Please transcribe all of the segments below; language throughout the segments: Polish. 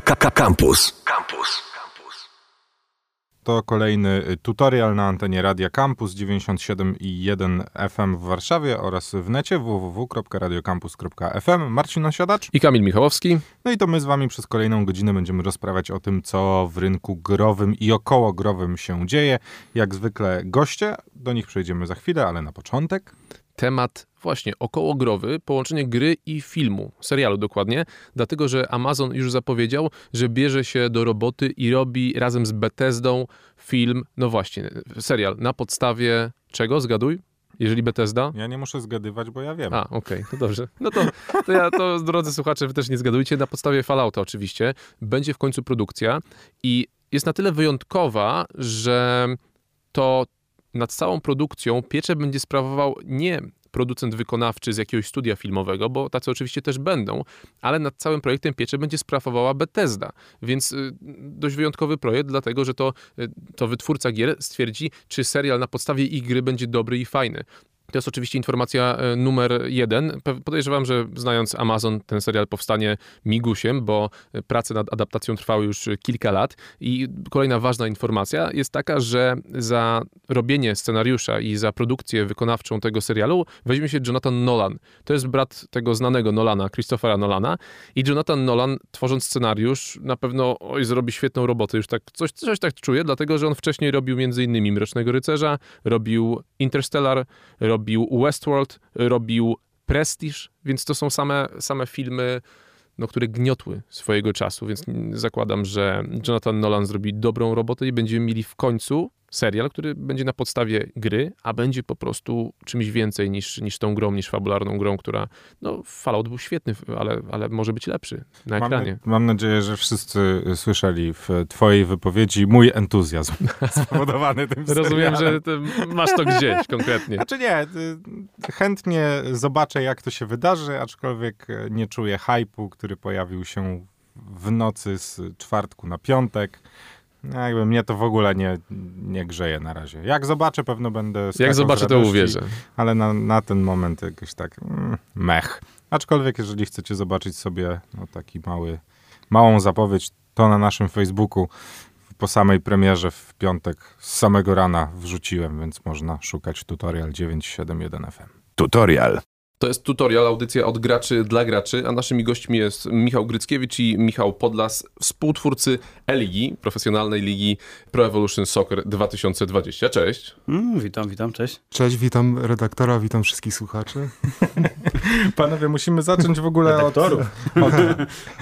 Campus. Campus. To kolejny y, tutorial na antenie Radia Campus 97,1 FM w Warszawie oraz w necie www.radiocampus.fm. Marcin Osiadacz i Kamil Michałowski. No i to my z wami przez kolejną godzinę będziemy rozprawiać o tym, co w rynku growym i około growym się dzieje. Jak zwykle goście, do nich przejdziemy za chwilę, ale na początek temat właśnie okołogrowy, połączenie gry i filmu, serialu dokładnie, dlatego że Amazon już zapowiedział, że bierze się do roboty i robi razem z Bethesdą film, no właśnie, serial na podstawie czego, zgaduj? Jeżeli Bethesda? Ja nie muszę zgadywać, bo ja wiem. A, okej, okay, no dobrze. No to, to ja, to drodzy słuchacze, wy też nie zgadujcie. Na podstawie Fallouta oczywiście. Będzie w końcu produkcja i jest na tyle wyjątkowa, że to nad całą produkcją pieczę będzie sprawował nie producent wykonawczy z jakiegoś studia filmowego, bo tacy oczywiście też będą, ale nad całym projektem pieczę będzie sprawowała Bethesda. Więc y, dość wyjątkowy projekt, dlatego że to, y, to wytwórca gier stwierdzi, czy serial na podstawie ich gry będzie dobry i fajny. To jest oczywiście informacja e, numer jeden. Podejrzewam, że znając Amazon, ten serial powstanie migusiem, bo e, prace nad adaptacją trwały już kilka lat. I kolejna ważna informacja jest taka, że za robienie scenariusza i za produkcję wykonawczą tego serialu weźmie się Jonathan Nolan. To jest brat tego znanego Nolana, Christophera Nolana. I Jonathan Nolan, tworząc scenariusz, na pewno oj, zrobi świetną robotę. Już tak coś, coś tak czuję, dlatego że on wcześniej robił innymi Mrocznego Rycerza, robił Interstellar, robił robił Westworld, robił Prestige, więc to są same, same filmy, no, które gniotły swojego czasu, więc zakładam, że Jonathan Nolan zrobi dobrą robotę i będziemy mieli w końcu serial, który będzie na podstawie gry, a będzie po prostu czymś więcej niż, niż tą grą, niż fabularną grą, która, no Fallout był świetny, ale, ale może być lepszy na ekranie. Mam, mam nadzieję, że wszyscy słyszeli w twojej wypowiedzi mój entuzjazm spowodowany tym Rozumiem, że masz to gdzieś konkretnie. Znaczy nie, y, chętnie zobaczę jak to się wydarzy, aczkolwiek nie czuję hypu, który pojawił się w nocy z czwartku na piątek. No, jakby mnie to w ogóle nie, nie grzeje na razie. Jak zobaczę, pewno będę. Jak zobaczę, to uwierzę. Ale na, na ten moment jakoś tak mm, mech. Aczkolwiek, jeżeli chcecie zobaczyć sobie no, taki mały, małą zapowiedź, to na naszym Facebooku po samej premierze w piątek z samego rana wrzuciłem, więc można szukać tutorial 971 FM. Tutorial. To jest tutorial, audycja od graczy dla graczy, a naszymi gośćmi jest Michał Gryckiewicz i Michał Podlas, współtwórcy e-ligi, profesjonalnej ligi Pro Evolution Soccer 2020. Cześć. Mm, witam, witam, cześć. Cześć, witam redaktora, witam wszystkich słuchaczy. Panowie, musimy zacząć w ogóle redaktorów. od... od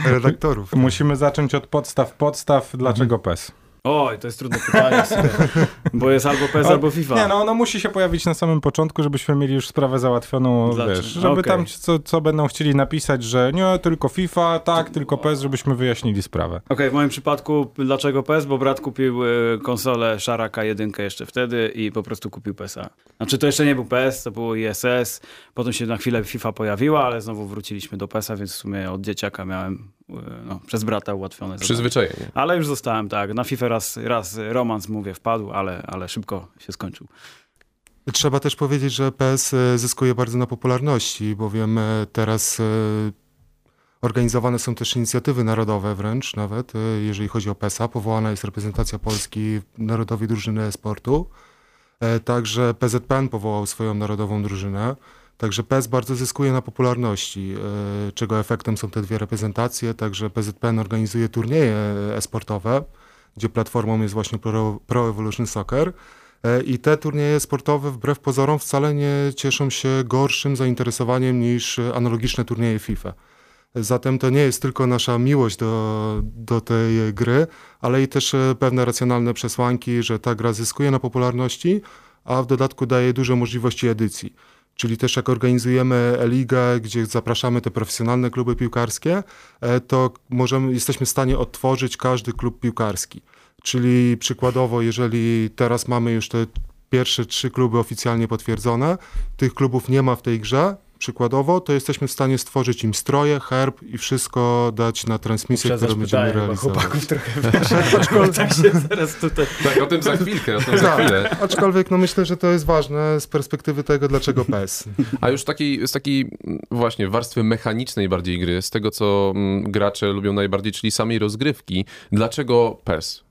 redaktorów. Musimy zacząć od podstaw. Podstaw, dlaczego PES? Oj, to jest trudne pytanie, bo jest albo PES, albo FIFA. Nie, no ono musi się pojawić na samym początku, żebyśmy mieli już sprawę załatwioną, wiesz, żeby okay. tam co, co będą chcieli napisać, że nie, tylko FIFA, tak, tylko PES, żebyśmy wyjaśnili sprawę. Okej, okay, w moim przypadku dlaczego PES? Bo brat kupił y, konsolę Szaraka 1 jeszcze wtedy i po prostu kupił PESa. Znaczy to jeszcze nie był PES, to było ISS, potem się na chwilę FIFA pojawiła, ale znowu wróciliśmy do PESa, więc w sumie od dzieciaka miałem no, przez brata ułatwione. Przyzwyczajenie. Ale już zostałem, tak. Na FIFA raz, raz romans, mówię, wpadł, ale, ale szybko się skończył. Trzeba też powiedzieć, że PS e, zyskuje bardzo na popularności, bowiem e, teraz e, organizowane są też inicjatywy narodowe wręcz nawet, jeżeli chodzi o PESA. Powołana jest reprezentacja Polski Narodowej Drużyny Sportu. Także PZPN powołał swoją narodową drużynę. Także PES bardzo zyskuje na popularności, e, czego efektem są te dwie reprezentacje. Także PZPN organizuje turnieje e-sportowe, gdzie platformą jest właśnie Pro, Pro Evolution Soccer. E, I te turnieje sportowe wbrew pozorom wcale nie cieszą się gorszym zainteresowaniem niż analogiczne turnieje FIFA. Zatem to nie jest tylko nasza miłość do, do tej gry, ale i też e, pewne racjonalne przesłanki, że ta gra zyskuje na popularności, a w dodatku daje duże możliwości edycji. Czyli też jak organizujemy ligę, gdzie zapraszamy te profesjonalne kluby piłkarskie, e, to możemy, jesteśmy w stanie odtworzyć każdy klub piłkarski. Czyli przykładowo, jeżeli teraz mamy już te pierwsze trzy kluby oficjalnie potwierdzone, tych klubów nie ma w tej grze, przykładowo, to jesteśmy w stanie stworzyć im stroje, herb i wszystko dać na transmisję, którą będziemy realizować. chłopaków trochę tak się zaraz tutaj... Tak, o tym za chwilkę, o tym za Tak, chwilę. aczkolwiek no myślę, że to jest ważne z perspektywy tego, dlaczego PES. A już takiej, z takiej mm, właśnie warstwy mechanicznej bardziej gry, z tego co mm, gracze lubią najbardziej, czyli samej rozgrywki. Dlaczego PES?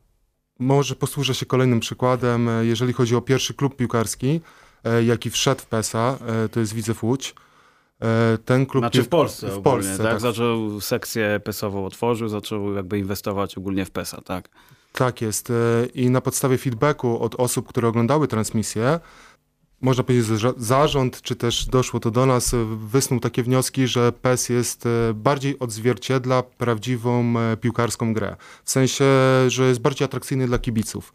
Może posłużę się kolejnym przykładem. Jeżeli chodzi o pierwszy klub piłkarski, e, jaki wszedł w PESA, e, to jest Widzew Łódź. E, Ten klub Znaczy w Polsce w ogólnie, Polsce, tak? tak. Zaczął sekcję PES-ową otworzył, zaczął jakby inwestować ogólnie w PES-a, tak? Tak jest. E, I na podstawie feedbacku od osób, które oglądały transmisję, można powiedzieć, że zarząd, czy też doszło to do nas, wysnuł takie wnioski, że PES jest e, bardziej odzwierciedla prawdziwą piłkarską grę. W sensie, że jest bardziej atrakcyjny dla kibiców.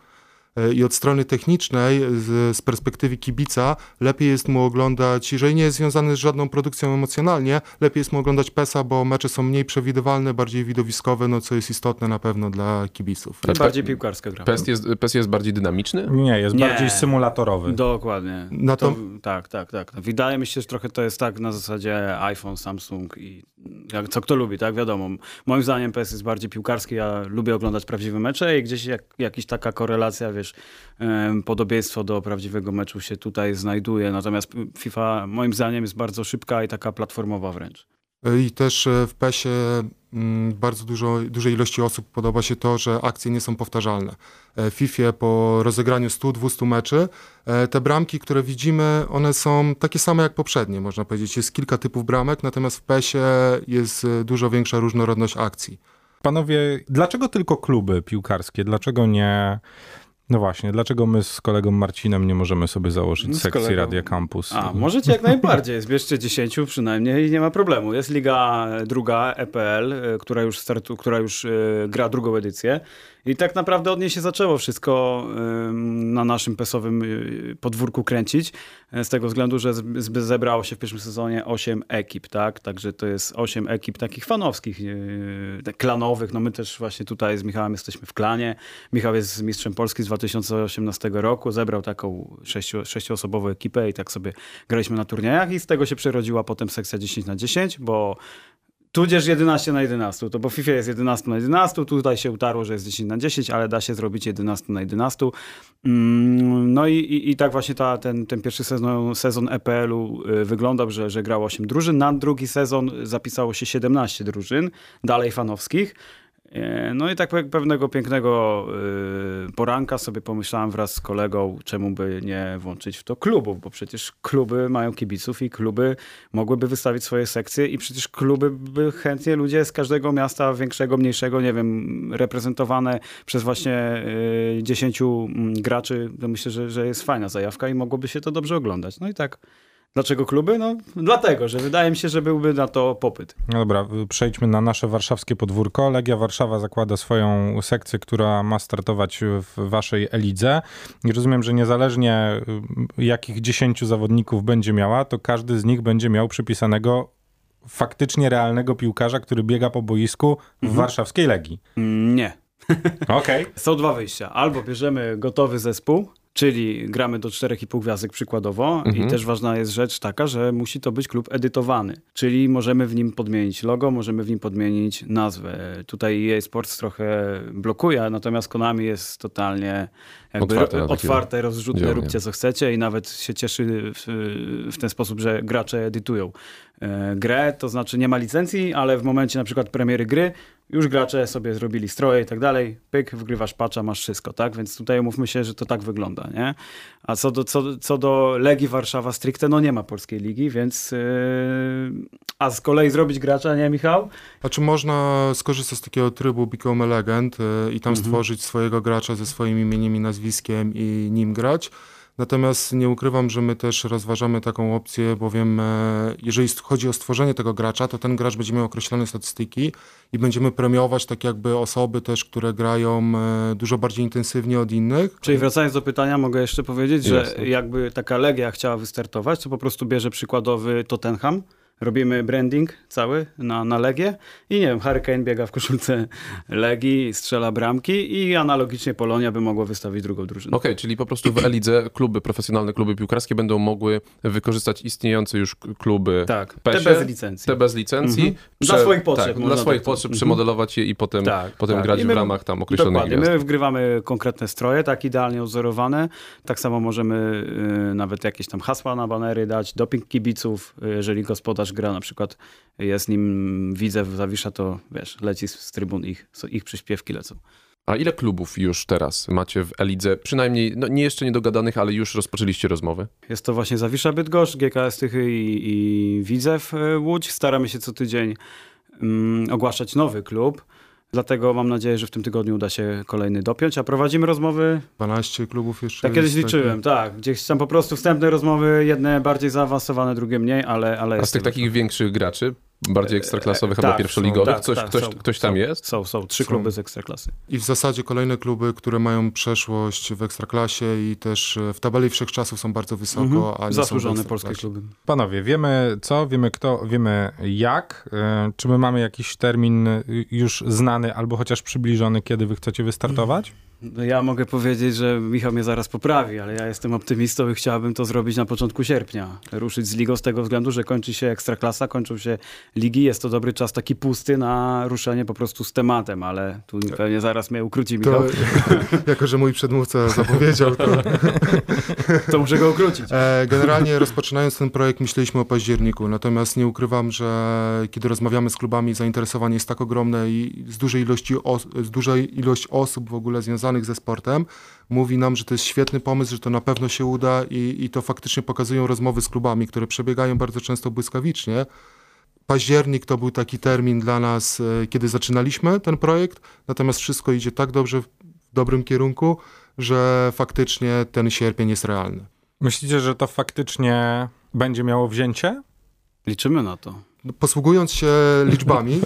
E, I od strony technicznej, z, z perspektywy kibica, lepiej jest mu oglądać, jeżeli nie jest związany z żadną produkcją emocjonalnie, lepiej jest mu oglądać PESA, bo mecze są mniej przewidywalne, bardziej widowiskowe, no co jest istotne na pewno dla kibiców. Bardziej piłkarska gra. PES jest, PES jest bardziej dynamiczny? Nie, jest Nie. bardziej symulatorowy. Dokładnie. Na to, to- tak, tak, tak. Wydaje mi się, że trochę to jest tak na zasadzie iPhone, Samsung i jak, co kto lubi, tak? Wiadomo. Moim zdaniem PS jest bardziej piłkarski, ja lubię oglądać prawdziwe mecze i gdzieś jak, jakaś taka korelacja, wiesz, podobieństwo do prawdziwego meczu się tutaj znajduje. Natomiast FIFA moim zdaniem jest bardzo szybka i taka platformowa wręcz. I też w PESie bardzo dużo, dużej ilości osób podoba się to, że akcje nie są powtarzalne. E, W FIFA po rozegraniu 100-200 meczy e, te bramki, które widzimy, one są takie same jak poprzednie, można powiedzieć. Jest kilka typów bramek, natomiast w PESie jest e, dużo większa różnorodność akcji. Panowie, dlaczego tylko kluby piłkarskie? Dlaczego nie... No właśnie, dlaczego my z kolegą Marcinem nie możemy sobie założyć No z sekcji kolegą- Radia Campus? A, możecie jak najbardziej. Zbierzcie 10 przynajmniej i nie ma problemu. Jest liga druga, EPL, y, która już, startu, która już y, gra drugą edycję. I tak naprawdę od niej się zaczęło wszystko na naszym pesowym y, podwórku kręcić. y, Z tego względu, że zebrało się w pierwszym sezonie 8 ekip, tak? Także to jest 8 ekip takich fanowskich, y, tak klanowych. No my też właśnie tutaj z Michałem jesteśmy w klanie. Michał jest mistrzem Polski z 2018 roku. Zebrał taką sześciu, sześcioosobową ekipę i tak sobie graliśmy na turniejach i z tego się przerodziła potem sekcja 10 na 10, bo tudzież 11 na 11, to bo w FIFA jest 11 na 11, tutaj się utarło, że jest 10 na 10, ale da się zrobić 11 na 11. Mm, No i, i, i tak właśnie ta, ten, ten pierwszy sezon, sezon EPL-u y, wyglądał, że, że grało 8 drużyn. Na drugi sezon zapisało się 17 drużyn, dalej fanowskich. E, No i tak pe- pewnego pięknego y, poranka sobie pomyślałem wraz z kolegą, czemu by nie włączyć w to klubów, bo przecież kluby mają kibiców i kluby mogłyby wystawić swoje sekcje i przecież kluby by chętnie ludzie z każdego miasta, większego, mniejszego, nie wiem, reprezentowane przez właśnie y, 10 mm, graczy, to myślę, że, że jest fajna zajawka i mogłoby się to dobrze oglądać. No i tak. Dlaczego kluby? No dlatego, że wydaje mi się, że byłby na to popyt. No dobra, przejdźmy na nasze warszawskie podwórko. Legia Warszawa zakłada swoją sekcję, która ma startować w waszej elidze. I rozumiem, że niezależnie y, jakich 10 zawodników będzie miała, to każdy z nich będzie miał przypisanego faktycznie realnego piłkarza, który biega po boisku w warszawskiej Legii. Mm, Nie. Okej. Są dwa wyjścia. Albo bierzemy gotowy zespół, czyli gramy do 4,5 gwiazdek przykładowo Mhm. i też ważna jest rzecz taka, że musi to być klub edytowany, czyli możemy w nim podmienić logo, możemy w nim podmienić nazwę. Tutaj EA Sports trochę blokuje, natomiast Konami jest totalnie jakby Otwarte otwarte, rozrzutne, róbcie co chcecie i nawet się cieszy w, w ten sposób, że gracze edytują e, grę, to znaczy nie ma licencji, ale w momencie na przykład premiery gry już gracze sobie zrobili stroje i tak dalej, pyk, wgrywasz patcha, masz wszystko, tak? Więc tutaj umówmy się, że to tak wygląda, nie? A co do, co, co do Legii Warszawa stricte, no nie ma polskiej ligi, więc yy... a z kolei zrobić gracza, nie Michał? Znaczy można skorzystać z takiego trybu Become a Legend y, i tam Mhm. stworzyć swojego gracza ze swoim imieniem i nazwiskiem i nim grać. Natomiast nie ukrywam, że my też rozważamy taką opcję, bowiem e, jeżeli chodzi o stworzenie tego gracza, to ten gracz będzie miał określone statystyki i będziemy premiować tak jakby osoby też, które grają e, dużo bardziej intensywnie od innych. Czyli wracając do pytania, mogę jeszcze powiedzieć, że Jasne. jakby taka Legia chciała wystartować, to po prostu bierze przykładowy Tottenham, robimy branding cały na, na Legię i nie wiem, Hurricane biega w koszulce Legii, strzela bramki i analogicznie Polonia by mogła wystawić drugą drużynę. Okej, czyli po prostu w Elidze kluby, profesjonalne kluby piłkarskie będą mogły wykorzystać istniejące już kluby Tak, te PESie, bez licencji. te bez licencji. Mhm. Dla swoich potrzeb Tak, dla swoich tak- potrzeb mhm. przemodelować je i potem, Tak, potem tak. grać I w my- ramach tam określonych Dokładnie. gwiazd. My wgrywamy konkretne stroje, tak idealnie odzorowane. Tak samo możemy y, nawet jakieś tam hasła na banery dać, doping kibiców. Y, Jeżeli gospodarz gra, na przykład jest nim widzew zawisza, to wiesz, leci z, trybun ich, ich przyśpiewki lecą. A ile klubów już teraz macie w Elidze? Przynajmniej, no nie jeszcze niedogadanych, ale już rozpoczęliście rozmowy. Jest to właśnie Zawisza Bydgoszcz, GKS Tychy i, i Widzew y, Łódź. Staramy się co tydzień mm, ogłaszać nowy klub. Dlatego mam nadzieję, że w tym tygodniu uda się kolejny dopiąć, a prowadzimy rozmowy 12 klubów jeszcze. Tak kiedyś liczyłem, tak. Gdzieś tam po prostu wstępne rozmowy, jedne bardziej zaawansowane, drugie mniej, ale, ale A z tych takich większych graczy, bardziej ekstraklasowych tak, albo pierwszoligowych, są, coś, tak, ktoś, są, ktoś tam są, jest? Są, są. Trzy Są. kluby z Ekstraklasy. I w zasadzie kolejne kluby, które mają przeszłość w Ekstraklasie i też e, w tabeli wszechczasów są bardzo wysoko, Mhm. a nie są w Zasłużone polskie kluby. Panowie, wiemy co, wiemy kto, wiemy jak. E, Czy my mamy jakiś termin już znany albo chociaż przybliżony, kiedy wy chcecie wystartować? No ja mogę powiedzieć, że Michał mnie zaraz poprawi, ale ja jestem optymistą i chciałbym to zrobić na początku sierpnia. Ruszyć z ligą z tego względu, że kończy się Ekstraklasa, kończą się ligi. Jest to dobry czas taki pusty na ruszenie po prostu z tematem, ale tu pewnie zaraz mnie ukróci Michał. To, jako, że mój przedmówca zapowiedział, to To muszę go ukrócić. e, generalnie rozpoczynając ten projekt myśleliśmy o październiku, natomiast nie ukrywam, że kiedy rozmawiamy z klubami, zainteresowanie jest tak ogromne i z dużej ilości, os- z dużej ilość osób w ogóle związanych ze sportem mówi nam, że to jest świetny pomysł, że to na pewno się uda i, i to faktycznie pokazują rozmowy z klubami, które przebiegają bardzo często błyskawicznie. Październik to był taki termin dla nas, e, kiedy zaczynaliśmy ten projekt, natomiast wszystko idzie tak dobrze w dobrym kierunku, że faktycznie ten sierpień jest realny. Myślicie, że to faktycznie będzie miało wzięcie? Liczymy na to. Posługując się liczbami,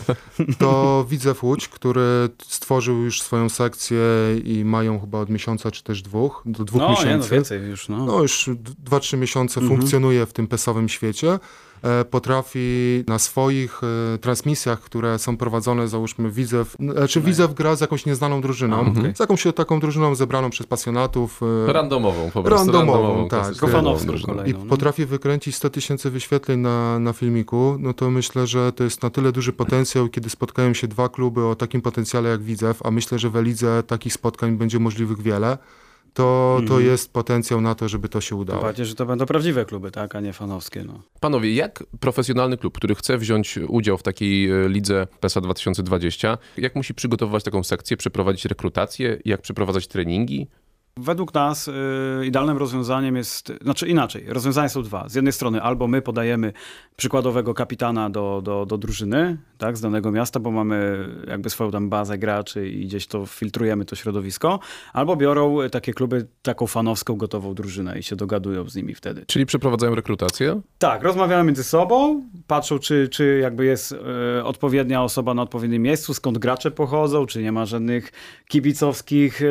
to widzę Łódź, który stworzył już swoją sekcję i mają chyba od miesiąca czy też dwóch, do dwóch No, nie, no miesięcy. więcej już. No. No już d- dwa, trzy miesiące Mhm. funkcjonuje w tym pesowym świecie. E, Potrafi na swoich e, transmisjach, które są prowadzone, załóżmy Widzew, n- czy. Widzew gra z jakąś nieznaną drużyną, A, okej. z jakąś taką drużyną zebraną przez pasjonatów. e, Randomową po prostu. Randomową, tak. klasyczną Kofanowską i no. potrafi wykręcić 100 tysięcy wyświetleń na, na filmiku, no to myślę, że to jest na tyle duży potencjał, kiedy spotkają się dwa kluby o takim potencjale jak Widzew, a myślę, że w Elidze takich spotkań będzie możliwych wiele, to, to Mhm. jest potencjał na to, żeby to się Tym udało. bardziej, że to będą prawdziwe kluby, tak, a nie fanowskie. No. Panowie, jak profesjonalny klub, który chce wziąć udział w takiej e, lidze PESA 2020, jak musi przygotowywać taką sekcję, przeprowadzić rekrutację, jak przeprowadzać treningi? Według nas y, idealnym rozwiązaniem jest, znaczy inaczej, rozwiązania są dwa. Z jednej strony albo my podajemy przykładowego kapitana do, do, do drużyny, tak, z danego miasta, bo mamy jakby swoją tam bazę graczy i gdzieś to filtrujemy to środowisko, albo biorą takie kluby taką fanowską, gotową drużynę i się dogadują z nimi wtedy. Czyli przeprowadzają rekrutację? Tak, rozmawiamy między sobą, patrzą, czy, czy jakby jest e, odpowiednia osoba na odpowiednim miejscu, skąd gracze pochodzą, czy nie ma żadnych kibicowskich e,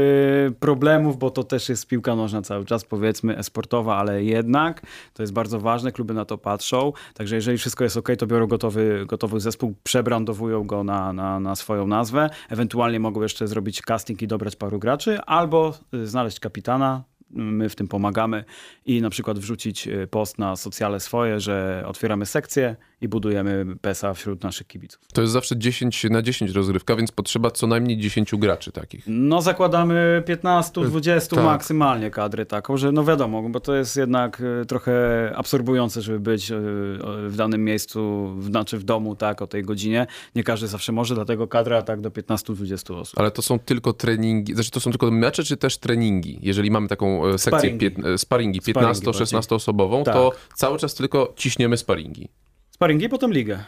problemów, bo to też jest piłka nożna cały czas, powiedzmy, esportowa, ale jednak to jest bardzo ważne, kluby na to patrzą. Także jeżeli wszystko jest ok, to biorą gotowy, gotowy zespół, przebrandowują go na, na, na swoją nazwę, ewentualnie mogą jeszcze zrobić casting i dobrać paru graczy, albo e, znaleźć kapitana, my w tym pomagamy i na przykład wrzucić y, post na socjale swoje, że otwieramy sekcję i budujemy PESA wśród naszych kibiców. To jest zawsze 10 na 10 rozgrywka, więc potrzeba co najmniej 10 graczy takich. No zakładamy 15-20 tak. maksymalnie kadry taką, że no wiadomo, bo to jest jednak y, trochę absorbujące, żeby być y, w danym miejscu, w, znaczy w domu, tak, o tej godzinie. Nie każdy zawsze może, dlatego kadra tak do 15-20 osób. Ale to są tylko treningi, znaczy to są tylko mecze, czy też treningi? Jeżeli mamy taką e, sekcję, Sparingi. e, sparingi Sparingi 15-16 osobową, Tak. to cały czas tylko ciśniemy sparingi. Sparingi, potem ligę.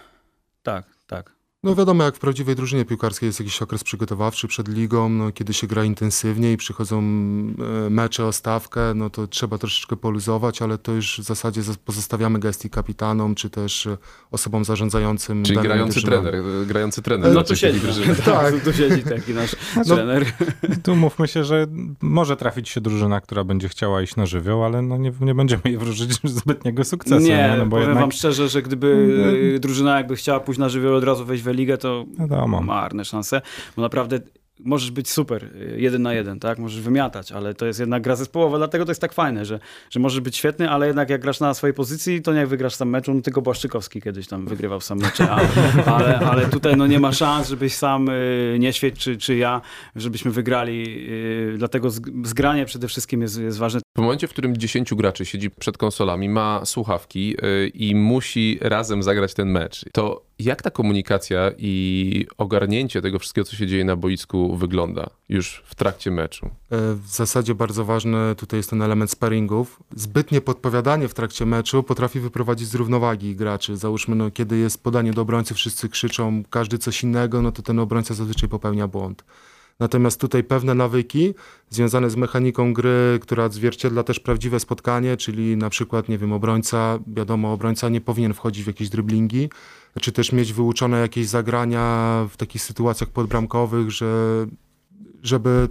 Tak, tak. No wiadomo, jak w prawdziwej drużynie piłkarskiej jest jakiś okres przygotowawczy przed ligą, no, kiedy się gra intensywnie i przychodzą e, mecze o stawkę, no to trzeba troszeczkę poluzować, ale to już w zasadzie zas- pozostawiamy gestii kapitanom, czy też e, osobom zarządzającym Czyli grający drużyną. trener, e, grający trener. No tu siedzi, drużyny. tak, tu siedzi taki nasz No, trener. Tu mówmy się, że może trafić się drużyna, która będzie chciała iść na żywioł, ale no nie, nie będziemy jej wróżyć zbytniego sukcesu. Nie, No bo powiem jednak, wam szczerze, że gdyby y, drużyna jakby chciała pójść na żywioł od razu wejść w ligę, to wiadomo. marne szanse, bo naprawdę możesz być super, y, jeden na jeden, tak? Możesz wymiatać, ale to jest jednak gra zespołowa, dlatego to jest tak fajne, że, że możesz być świetny, ale jednak jak grasz na swojej pozycji, to nie jak wygrasz sam meczu, no tylko Błaszczykowski kiedyś tam wygrywał sam mecze, a, ale, ale tutaj no nie ma szans, żebyś sam y, czy, czy ja, żebyśmy wygrali, y, dlatego zg- zgranie przede wszystkim jest, jest ważne. W momencie, w którym 10 graczy siedzi przed konsolami, ma słuchawki y, i musi razem zagrać ten mecz, to jak ta komunikacja i ogarnięcie tego wszystkiego, co się dzieje na boisku, wygląda już w trakcie meczu? E, W zasadzie bardzo ważny tutaj jest ten element sparingów. Zbytnie podpowiadanie w trakcie meczu potrafi wyprowadzić z równowagi graczy. Załóżmy, no, kiedy jest podanie do obrońcy, wszyscy krzyczą, każdy coś innego, no to ten obrońca zazwyczaj popełnia błąd. Natomiast tutaj pewne nawyki związane z mechaniką gry, która odzwierciedla też prawdziwe spotkanie, czyli na przykład, nie wiem, obrońca, wiadomo, obrońca nie powinien wchodzić w jakieś driblingi, czy też mieć wyuczone jakieś zagrania w takich sytuacjach podbramkowych, że żeby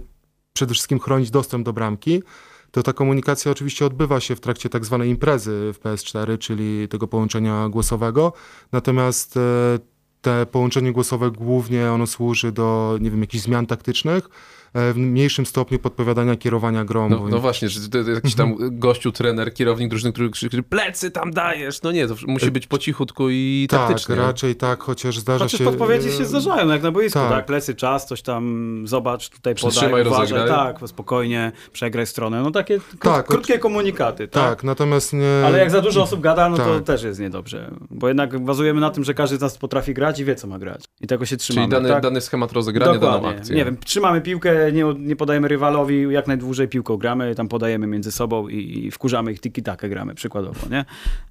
przede wszystkim chronić dostęp do bramki, to ta komunikacja oczywiście odbywa się w trakcie tak zwanej imprezy w PS4, czyli tego połączenia głosowego. Natomiast e, te połączenie głosowe głównie ono służy do, nie wiem, jakichś zmian taktycznych, w mniejszym stopniu podpowiadania kierowania grą. No, no właśnie, że to, to jakiś tam gościu, trener, kierownik drużyny, który krzyczy plecy tam dajesz. No nie, to musi być po cichutku i tak, taktycznie. raczej tak, chociaż zdarza Chociaż się... podpowiedzi e, się zdarzają, jak na boisku, tak. tak. Plecy, czas, coś tam, zobacz, tutaj podaj, uważaj, tak, spokojnie, przegraj stronę. No takie kró- Tak, krótkie komunikaty, tak? Tak, natomiast nie... Ale jak za dużo osób gada, no to Tak. też jest niedobrze. Bo jednak bazujemy na tym, że każdy z nas potrafi grać i wie, co ma grać. I tego się trzymamy. Czyli dany, tak? dany schemat rozegrania, daną akcję. Nie wiem, trzymamy piłkę, nie, nie podajemy rywalowi, jak najdłużej piłką gramy, tam podajemy między sobą i, i wkurzamy ich tiki-takę gramy, przykładowo, nie?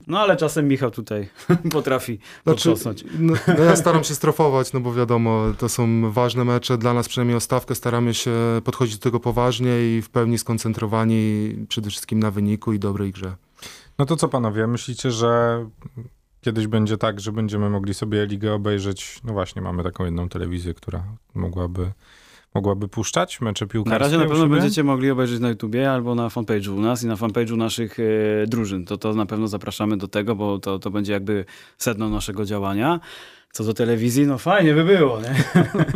No ale czasem Michał tutaj potrafi Znaczy, no, no ja staram się strofować, no bo wiadomo, to są ważne mecze, dla nas przynajmniej o stawkę staramy się podchodzić do tego poważnie i w pełni skoncentrowani przede wszystkim na wyniku i dobrej grze. No to co panowie, myślicie, że kiedyś będzie tak, że będziemy mogli sobie ligę obejrzeć? No właśnie, mamy taką jedną telewizję, która mogłaby, mogłaby puszczać mecze piłkarskie Na razie na pewno będziecie mogli obejrzeć na YouTubie albo na fanpage'u u nas i na fanpage'u naszych e, drużyn. To, to na pewno zapraszamy do tego, bo to, to będzie jakby sedno naszego działania. Co do telewizji, no fajnie by było, nie?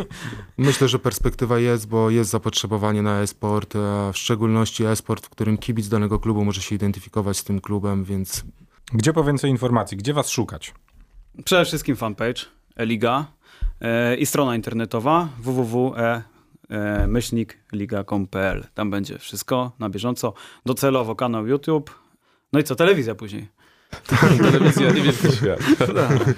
Myślę, że perspektywa jest, bo jest zapotrzebowanie na e-sport, a w szczególności e-sport, w którym kibic danego klubu może się identyfikować z tym klubem, więc Gdzie po więcej informacji? Gdzie was szukać? Przede wszystkim fanpage Eliga e, i strona internetowa www.e-liga.com.pl. Tam będzie wszystko na bieżąco. Docelowo kanał YouTube. No i co, telewizja później. Telewizja i wielki świat.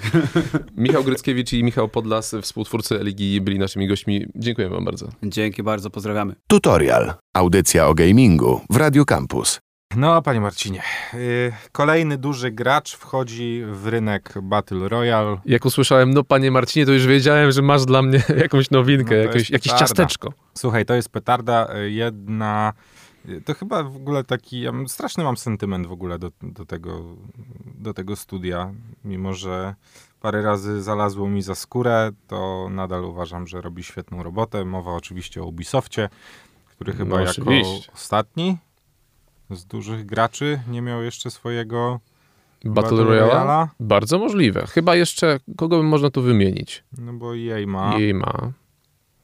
Michał Gryckiewicz i Michał Podlas, współtwórcy Eligi, byli naszymi gośćmi. Dziękuję wam bardzo. Dzięki bardzo, pozdrawiamy. Tutorial. Audycja o gamingu w Radio Campus. No, panie Marcinie, yy, kolejny duży gracz wchodzi w rynek Battle Royale. Jak usłyszałem, no panie Marcinie, to już wiedziałem, że masz dla mnie jakąś nowinkę, No jakieś, jakieś ciasteczko. Słuchaj, to jest petarda, y, jedna... y, To chyba w ogóle taki, ja straszny mam sentyment w ogóle do, do, tego, do tego studia, mimo że parę razy zalazło mi za skórę, to nadal uważam, że robi świetną robotę. Mowa oczywiście o Ubisoftie, który chyba No, jako ostatni z dużych graczy nie miał jeszcze swojego Battle, Battle Royale? Royale'a? Bardzo możliwe. Chyba jeszcze, kogo by można tu wymienić? No bo jej ma. Jej ma.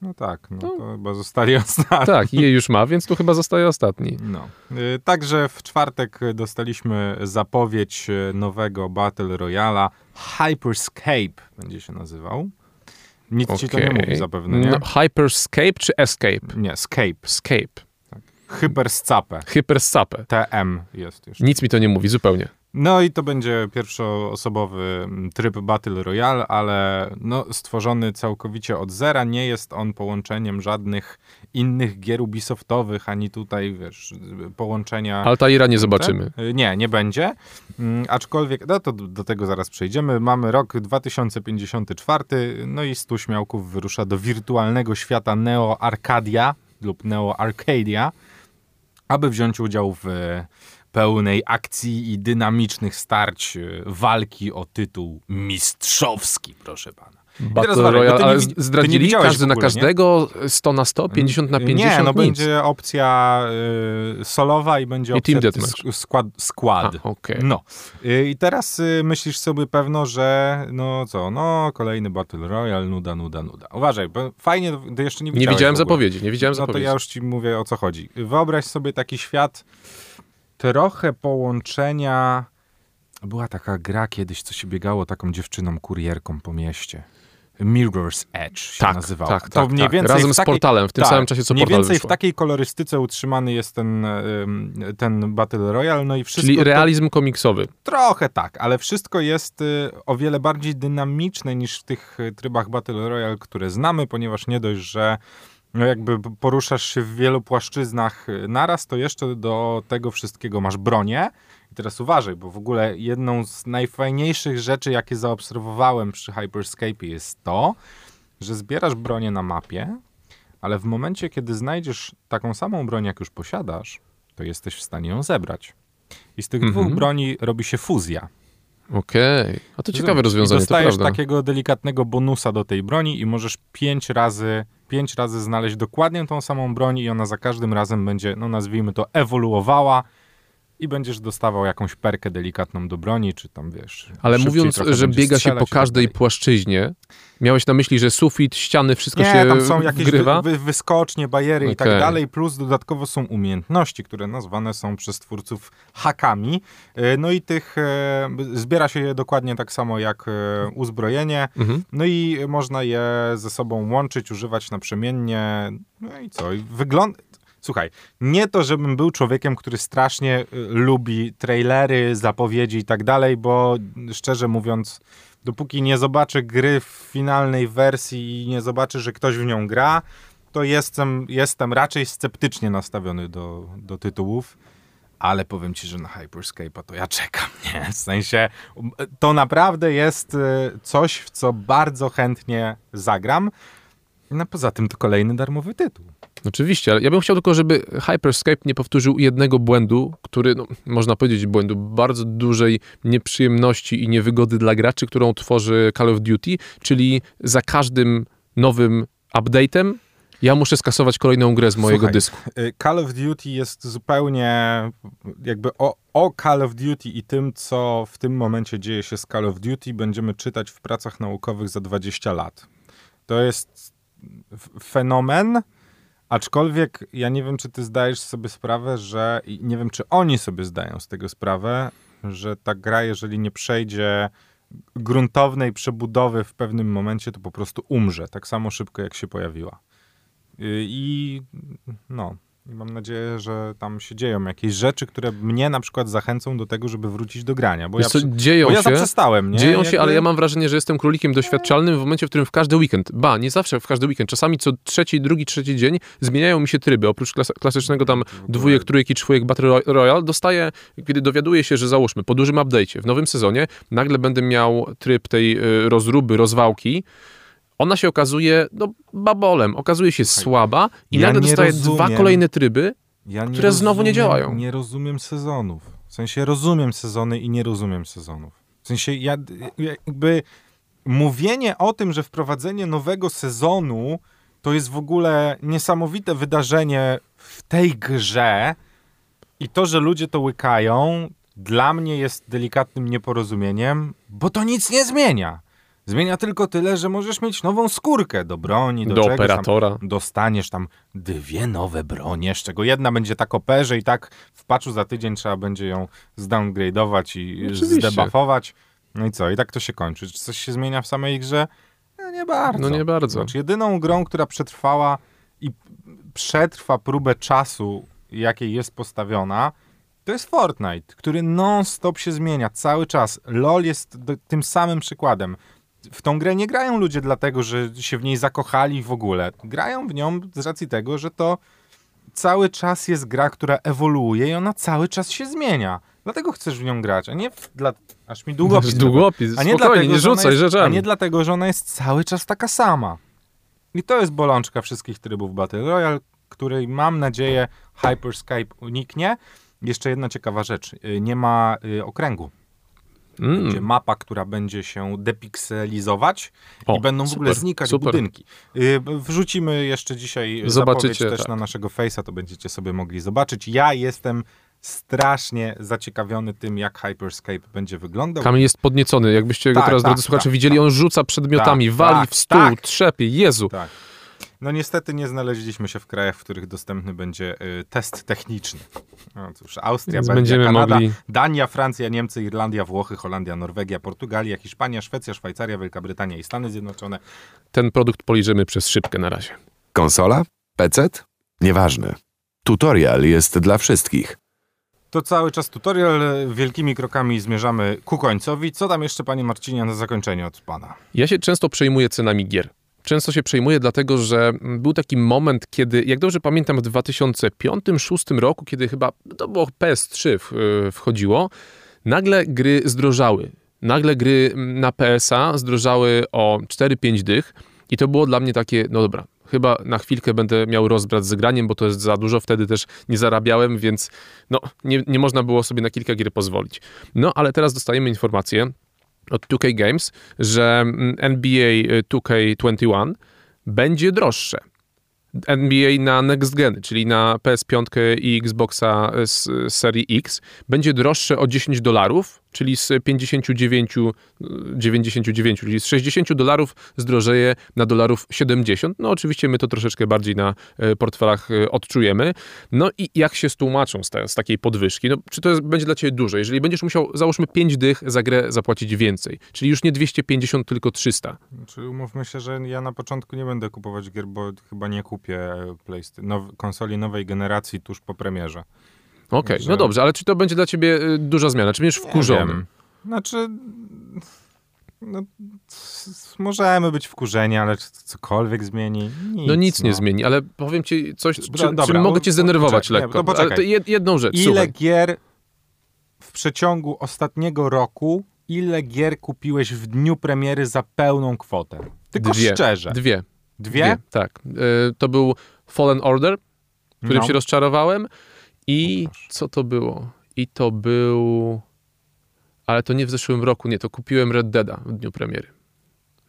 No tak, no to chyba zostali ostatni. Tak, jej już ma, więc tu chyba zostaje ostatni. No. Y, Także w czwartek dostaliśmy zapowiedź y, nowego Battle Royala. Hyperscape będzie się nazywał. Nic ci to nie mówi zapewne, nie? No, Hyperscape czy Escape? Nie, Scape. Escape. Hyperscape. Hyperscape. TM jest już. Nic mi to nie mówi, zupełnie. No i to będzie pierwszoosobowy mm, tryb Battle Royale, ale no, stworzony całkowicie od zera. Nie jest on połączeniem żadnych innych gier Ubisoftowych, ani tutaj, wiesz, połączenia... Altaira nie zobaczymy. Y, Nie, nie będzie. Mm, Aczkolwiek, no to do do tego zaraz przejdziemy. Mamy rok 2054, no i stu śmiałków wyrusza do wirtualnego świata Neo Arcadia lub Neo Arcadia, aby wziąć udział w e, pełnej akcji i dynamicznych starć e, walki o tytuł mistrzowski, proszę pana. Teraz Battle bo Royale, ty nie ale ty nie zdradzili każdy w na ogóle, nie? każdego, 100 na 100, 50 na 50, Nie, no nic. będzie opcja y, solowa i będzie I opcja team skład. skład. A, okej. No. Y, I teraz y, myślisz sobie pewno, że no co, no kolejny Battle Royale, nuda, nuda, nuda. Uważaj, bo fajnie, to jeszcze nie Nie widziałem w ogóle. zapowiedzi, nie widziałem No to zapowiedzi. ja już ci mówię o co chodzi. Wyobraź sobie taki świat trochę połączenia... Była taka gra kiedyś, co się biegało taką dziewczyną kurierką po mieście. Mirror's Edge się tak, nazywało. tak, to tak, mniej tak. więcej Razem takiej, z portalem, w tym tak, samym czasie co Mniej portal więcej wyszło. w takiej kolorystyce utrzymany jest ten, ten Battle Royale, no i wszystko Czyli to- realizm komiksowy. Trochę tak, ale wszystko jest y, o wiele bardziej dynamiczne niż w tych y, trybach Battle Royale, które znamy, ponieważ nie dość, że no jakby poruszasz się w wielu płaszczyznach y, naraz, to jeszcze do tego wszystkiego masz bronię. I teraz uważaj, bo w ogóle jedną z najfajniejszych rzeczy, jakie zaobserwowałem przy Hyperscape jest to, że zbierasz bronię na mapie, ale w momencie, kiedy znajdziesz taką samą broń, jak już posiadasz, to jesteś w stanie ją zebrać. I z tych Mhm. dwóch broni robi się fuzja. Okej. A to ciekawe I rozwiązanie, to dostajesz takiego delikatnego bonusa do tej broni i możesz pięć razy, pięć razy znaleźć dokładnie tą samą broń i ona za każdym razem będzie, no nazwijmy to, ewoluowała i będziesz dostawał jakąś perkę delikatną do broni, czy tam wiesz. Ale mówiąc, że biega się po tak każdej płaszczyźnie, miałeś na myśli, że sufit, ściany, wszystko Nie, się tam są jakieś wgrywa? wy, wy, wyskocznie, bariery i tak dalej, plus dodatkowo są umiejętności, które nazwane są przez twórców hakami. E, No i tych e, zbiera się je dokładnie tak samo jak e, uzbrojenie. Mhm. No i można je ze sobą łączyć, używać naprzemiennie. No i co? I wygląda. Słuchaj, nie to, żebym był człowiekiem, który strasznie y, lubi trailery, zapowiedzi i tak dalej, bo szczerze mówiąc, dopóki nie zobaczę gry w finalnej wersji i nie zobaczę, że ktoś w nią gra, to jestem, jestem raczej sceptycznie nastawiony do, do tytułów. Ale powiem ci, że na Hyperscape'a to ja czekam, nie? W sensie, to naprawdę jest y, coś, w co bardzo chętnie zagram. No poza tym to kolejny darmowy tytuł. Oczywiście, ale ja bym chciał tylko, żeby Hyperscape nie powtórzył jednego błędu, który, no, można powiedzieć błędu, bardzo dużej nieprzyjemności i niewygody dla graczy, którą tworzy Call of Duty, czyli za każdym nowym update'em ja muszę skasować kolejną grę z mojego Słuchaj, dysku. y, Call of Duty jest zupełnie jakby o, o Call of Duty i tym, co w tym momencie dzieje się z Call of Duty, będziemy czytać w pracach naukowych za 20 lat. To jest fenomen, aczkolwiek ja nie wiem, czy ty zdajesz sobie sprawę, że i nie wiem, czy oni sobie zdają z tego sprawę, że ta gra, jeżeli nie przejdzie gruntownej przebudowy w pewnym momencie, to po prostu umrze, tak samo szybko, jak się pojawiła. Y, I no, i mam nadzieję, że tam się dzieją jakieś rzeczy, które mnie na przykład zachęcą do tego, żeby wrócić do grania. Bo Wiesz ja, co, dzieją bo ja się, zaprzestałem, nie? dzieją się, Jakby- ale ja mam wrażenie, że jestem królikiem doświadczalnym w momencie, w którym w każdy weekend, ba, nie zawsze w każdy weekend, czasami co trzeci, drugi, trzeci dzień zmieniają mi się tryby. Oprócz klas klasycznego tam dwójek, trójek i czwórek Battle Roy- Royale dostaję, kiedy dowiaduję się, że załóżmy, po dużym update'cie, w nowym sezonie, nagle będę miał tryb tej y, rozruby, rozwałki, ona się okazuje, no, babolem, okazuje się słaba i ja nagle nie dostaję dwa rozumiem. kolejne tryby, ja które znowu nie działają. Nie rozumiem sezonów. W sensie rozumiem sezony i nie rozumiem sezonów. W sensie ja jakby mówienie o tym, że wprowadzenie nowego sezonu to jest w ogóle niesamowite wydarzenie w tej grze i to, że ludzie to łykają, dla mnie jest delikatnym nieporozumieniem, bo to nic nie zmienia. Zmienia tylko tyle, że możesz mieć nową skórkę do broni, do, do czegoś tam operatora. dostaniesz tam dwie nowe bronie, z czego jedna będzie tak OP, że i tak w patchu za tydzień trzeba będzie ją zdowngrade'ować i Oczywiście. zdebuffować. No i co? I tak to się kończy. Czy coś się zmienia w samej grze? No nie bardzo. No nie bardzo. Znaczy jedyną grą, która przetrwała i przetrwa próbę czasu, jakiej jest postawiona, To jest Fortnite, który non-stop się zmienia, cały czas. LoL jest do, tym samym przykładem. W tą grę nie grają ludzie dlatego, że się w niej zakochali w ogóle. Grają w nią z racji tego, że to cały czas jest gra, która ewoluuje i ona cały czas się zmienia. Dlatego chcesz w nią grać, a nie w, dla... Aż mi długopis. Długopis, A nie dlatego, nie że ona rzucaj jest, rzeczami. A nie dlatego, że ona jest cały czas taka sama. I to jest bolączka wszystkich trybów Battle Royale, której mam nadzieję Hyperscape uniknie. Jeszcze jedna ciekawa rzecz. Y, Nie ma y, okręgu. Będzie Mm. mapa, która będzie się depikselizować O, i będą w ogóle super, znikać super. budynki. Y, Wrzucimy jeszcze dzisiaj Zobaczycie, zapowiedź też tak. na naszego Face'a, to będziecie sobie mogli zobaczyć. Ja jestem strasznie zaciekawiony tym, jak Hyperscape będzie wyglądał. Kamil jest podniecony. Jakbyście go Tak, teraz, tak, drodzy słuchacze, tak, widzieli, on rzuca przedmiotami, Tak, wali tak, w stół, tak. trzepie. Jezu. No niestety nie znaleźliśmy się w krajach, w których dostępny będzie y, test techniczny. No cóż, Austria, Więc Belgia, Kanada, mogli- Dania, Francja, Niemcy, Irlandia, Włochy, Holandia, Norwegia, Portugalia, Hiszpania, Szwecja, Szwajcaria, Wielka Brytania i Stany Zjednoczone. Ten produkt policzymy przez szybkę na razie. Konsola? PC? Nieważne. Tutorial jest dla wszystkich. To cały czas tutorial. Wielkimi krokami zmierzamy ku końcowi. Co tam jeszcze, panie Marcinie, na zakończenie od pana? Ja się często przejmuję cenami gier. Często się przejmuję, dlatego że mm, był taki moment, kiedy, jak dobrze pamiętam, w 2005-2006 roku, kiedy chyba to było PS3 w, y, wchodziło, nagle gry zdrożały. Nagle gry mm, na PSA zdrożały o 4-5 dych i to było dla mnie takie, no dobra, chyba na chwilkę będę miał rozbrat z graniem, bo to jest za dużo, wtedy też nie zarabiałem, więc no, nie, nie można było sobie na kilka gier pozwolić. No, ale teraz dostajemy informację, od 2K Games, że mm, NBA 2K21 będzie droższe. NBA na next gen, czyli na PS5 i Xboxa z z serii X, będzie droższe o 10 dolarów, czyli z 59, e, 99, czyli z 60 dolarów zdrożeje na dolarów 70. No oczywiście my to troszeczkę bardziej na e, portfelach e, odczujemy. No i jak się stłumaczą z, te, z takiej podwyżki? No, czy to jest, będzie dla ciebie dużo? Jeżeli będziesz musiał, załóżmy 5 dych za grę zapłacić więcej, czyli już nie 250, tylko 300. Czy umówmy się, że ja na początku nie będę kupować gier, bo chyba nie kupię PlayStation, now, konsoli nowej generacji tuż po premierze. Okej, Że- no dobrze, ale czy to będzie dla ciebie y, duża zmiana? Czy będziesz Nie wkurzony? wiem. Znaczy, no, możemy być wkurzeni, ale czy to cokolwiek zmieni? Nic, No nic nie zmieni, ale powiem ci coś, czym, dobra, czym mogę cię zdenerwować poczekaj, nie, lekko. to jed, jedną rzecz, Ile słuchaj. gier w przeciągu ostatniego roku, ile gier kupiłeś w dniu premiery za pełną kwotę? Tylko Dwie. szczerze. Dwie. Dwie? Tak. Y, to był Fallen Order, którym No. się rozczarowałem i co to było? I to był... Ale to nie w zeszłym roku, nie, to kupiłem Red Deada w dniu premiery.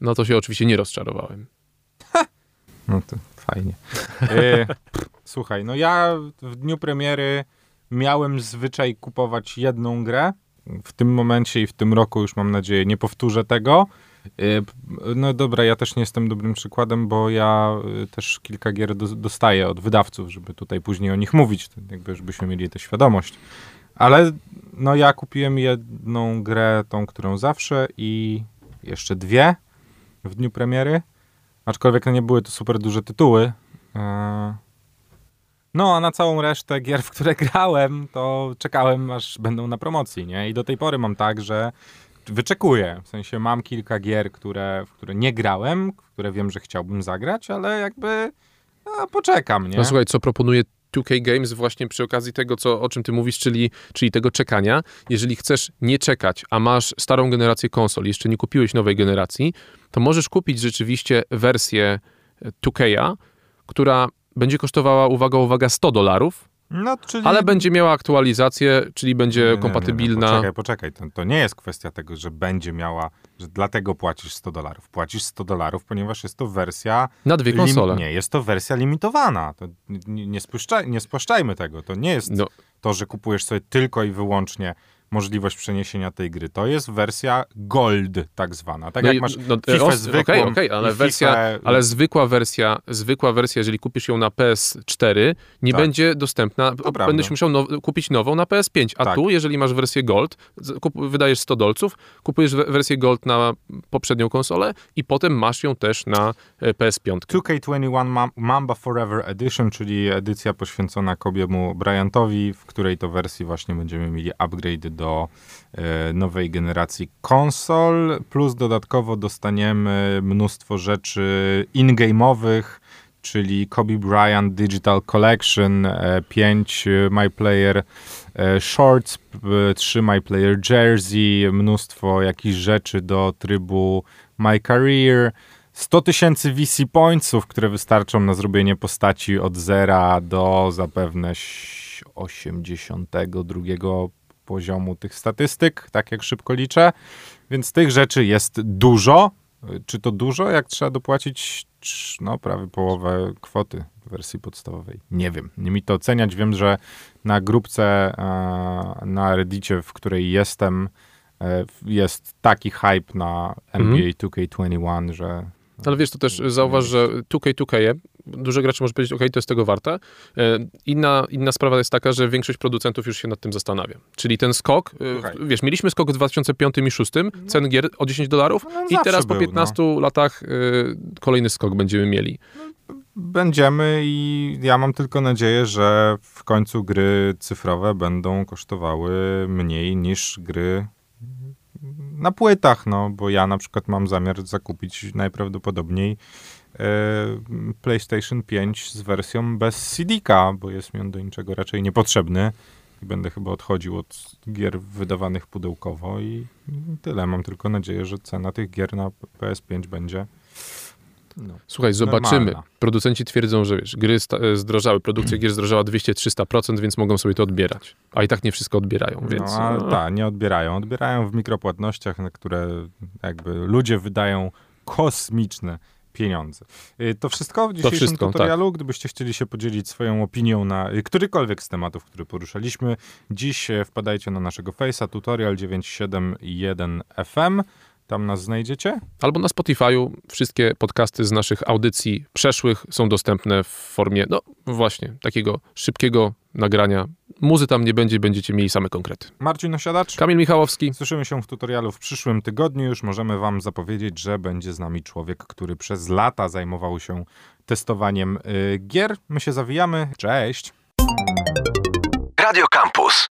No to się oczywiście nie rozczarowałem. No to fajnie. E, słuchaj, no ja w dniu premiery miałem zwyczaj kupować jedną grę. W tym momencie i w tym roku już mam nadzieję nie powtórzę tego. P- No dobra, ja też nie jestem dobrym przykładem, bo ja e, też kilka gier do, dostaję od wydawców, żeby tutaj później o nich mówić, jakby żebyśmy mieli tę świadomość. Ale no ja kupiłem jedną grę, tą, którą zawsze i jeszcze dwie w dniu premiery. Aczkolwiek no nie były to super duże tytuły. E, No, a na całą resztę gier, w które grałem, to czekałem, aż będą na promocji, nie? I do tej pory mam tak, że wyczekuję. W sensie mam kilka gier, które, w które nie grałem, które wiem, że chciałbym zagrać, ale jakby no, poczekam, nie? No słuchaj, co proponuje 2K Games właśnie przy okazji tego, co, o czym ty mówisz, czyli, czyli tego czekania. Jeżeli chcesz nie czekać, a masz starą generację konsol, jeszcze nie kupiłeś nowej generacji, to możesz kupić rzeczywiście wersję 2K, która będzie kosztowała, uwaga, uwaga, 100 dolarów, No, czyli... ale będzie miała aktualizację, czyli będzie Nie, nie, nie, nie, kompatybilna. Poczekaj, poczekaj. To, to nie jest kwestia tego, że będzie miała, że dlatego płacisz 100 dolarów. Płacisz 100 dolarów, ponieważ jest to wersja Na dwie konsole. Lim- nie, jest to wersja limitowana. To nie, nie, spuszczaj, nie spłaszczajmy tego. To nie jest No, to, że kupujesz sobie tylko i wyłącznie możliwość przeniesienia tej gry. To jest wersja Gold tak zwana. Tak No jak masz no, FIFA zwykłą Okej, okej, ale wersja, FIFA ale zwykła wersja, zwykła wersja, jeżeli kupisz ją na PS4, nie Tak. będzie dostępna. Będziesz musiał now, kupić nową na PS5. A Tak. tu, jeżeli masz wersję Gold, kup, wydajesz 100 dolców, kupujesz we- wersję Gold na poprzednią konsolę i potem masz ją też na e, PS5. 2K21 Mam- Mamba Forever Edition, czyli edycja poświęcona Kobiemu Bryantowi, w której to wersji właśnie będziemy mieli upgrade do e, nowej generacji konsol, plus dodatkowo dostaniemy mnóstwo rzeczy in-game'owych, czyli Kobe Bryant Digital Collection, 5 My Player e, Shorts, 3 My Player Jersey, mnóstwo jakichś rzeczy do trybu My Career, 100 tysięcy VC Pointsów, które wystarczą na zrobienie postaci od zera do zapewne ś- 82 poziomu tych statystyk, tak jak szybko liczę. Więc tych rzeczy jest dużo. Czy to dużo, jak trzeba dopłacić no, prawie połowę kwoty wersji podstawowej? Nie wiem, nie mi to oceniać. Wiem, że na grupce e, na Reddicie, w której jestem, e, jest taki hype na NBA 2K21, że Ale wiesz, to też zauważ, że 2K, 2K, dużo graczy może powiedzieć, ok, to jest tego warte. E, Inna, inna sprawa jest taka, że większość producentów już się nad tym zastanawia. Czyli ten skok, e, Okej. wiesz, mieliśmy skok w 2005 i 2006, cen gier o 10 dolarów No, i teraz po był, 15 latach e, kolejny skok będziemy mieli. Będziemy i ja mam tylko nadzieję, że w końcu gry cyfrowe będą kosztowały mniej niż gry na płytach, no bo ja na przykład mam zamiar zakupić najprawdopodobniej PlayStation 5 z wersją bez CD-ka, bo jest mi on do niczego raczej niepotrzebny i będę chyba odchodził od gier wydawanych pudełkowo i tyle. Mam tylko nadzieję, że cena tych gier na PS5 będzie no, Słuchaj, zobaczymy. Normalna. Producenci twierdzą, że wiesz, gry e, zdrożały, produkcja gier zdrożała 200-300%, więc mogą sobie to odbierać. A i tak nie wszystko odbierają, więc... No, ale no. tak, nie odbierają. Odbierają w mikropłatnościach, na które jakby ludzie wydają kosmiczne pieniądze. Y, To wszystko w dzisiejszym wszystko, tak. tutorialu. Gdybyście chcieli się podzielić swoją opinią na y, którykolwiek z tematów, które poruszaliśmy, dziś e, wpadajcie na naszego Face'a, tutorial 971 FM. Tam nas znajdziecie. Albo na Spotify'u wszystkie podcasty z naszych audycji przeszłych są dostępne w formie, no właśnie, takiego szybkiego nagrania. Muzy tam nie będzie, będziecie mieli same konkrety. Marcin Osiadacz. Kamil Michałowski. Słyszymy się w tutorialu w przyszłym tygodniu. Już możemy Wam zapowiedzieć, że będzie z nami człowiek, który przez lata zajmował się testowaniem y, gier. My się zawijamy. Cześć! Radio Campus.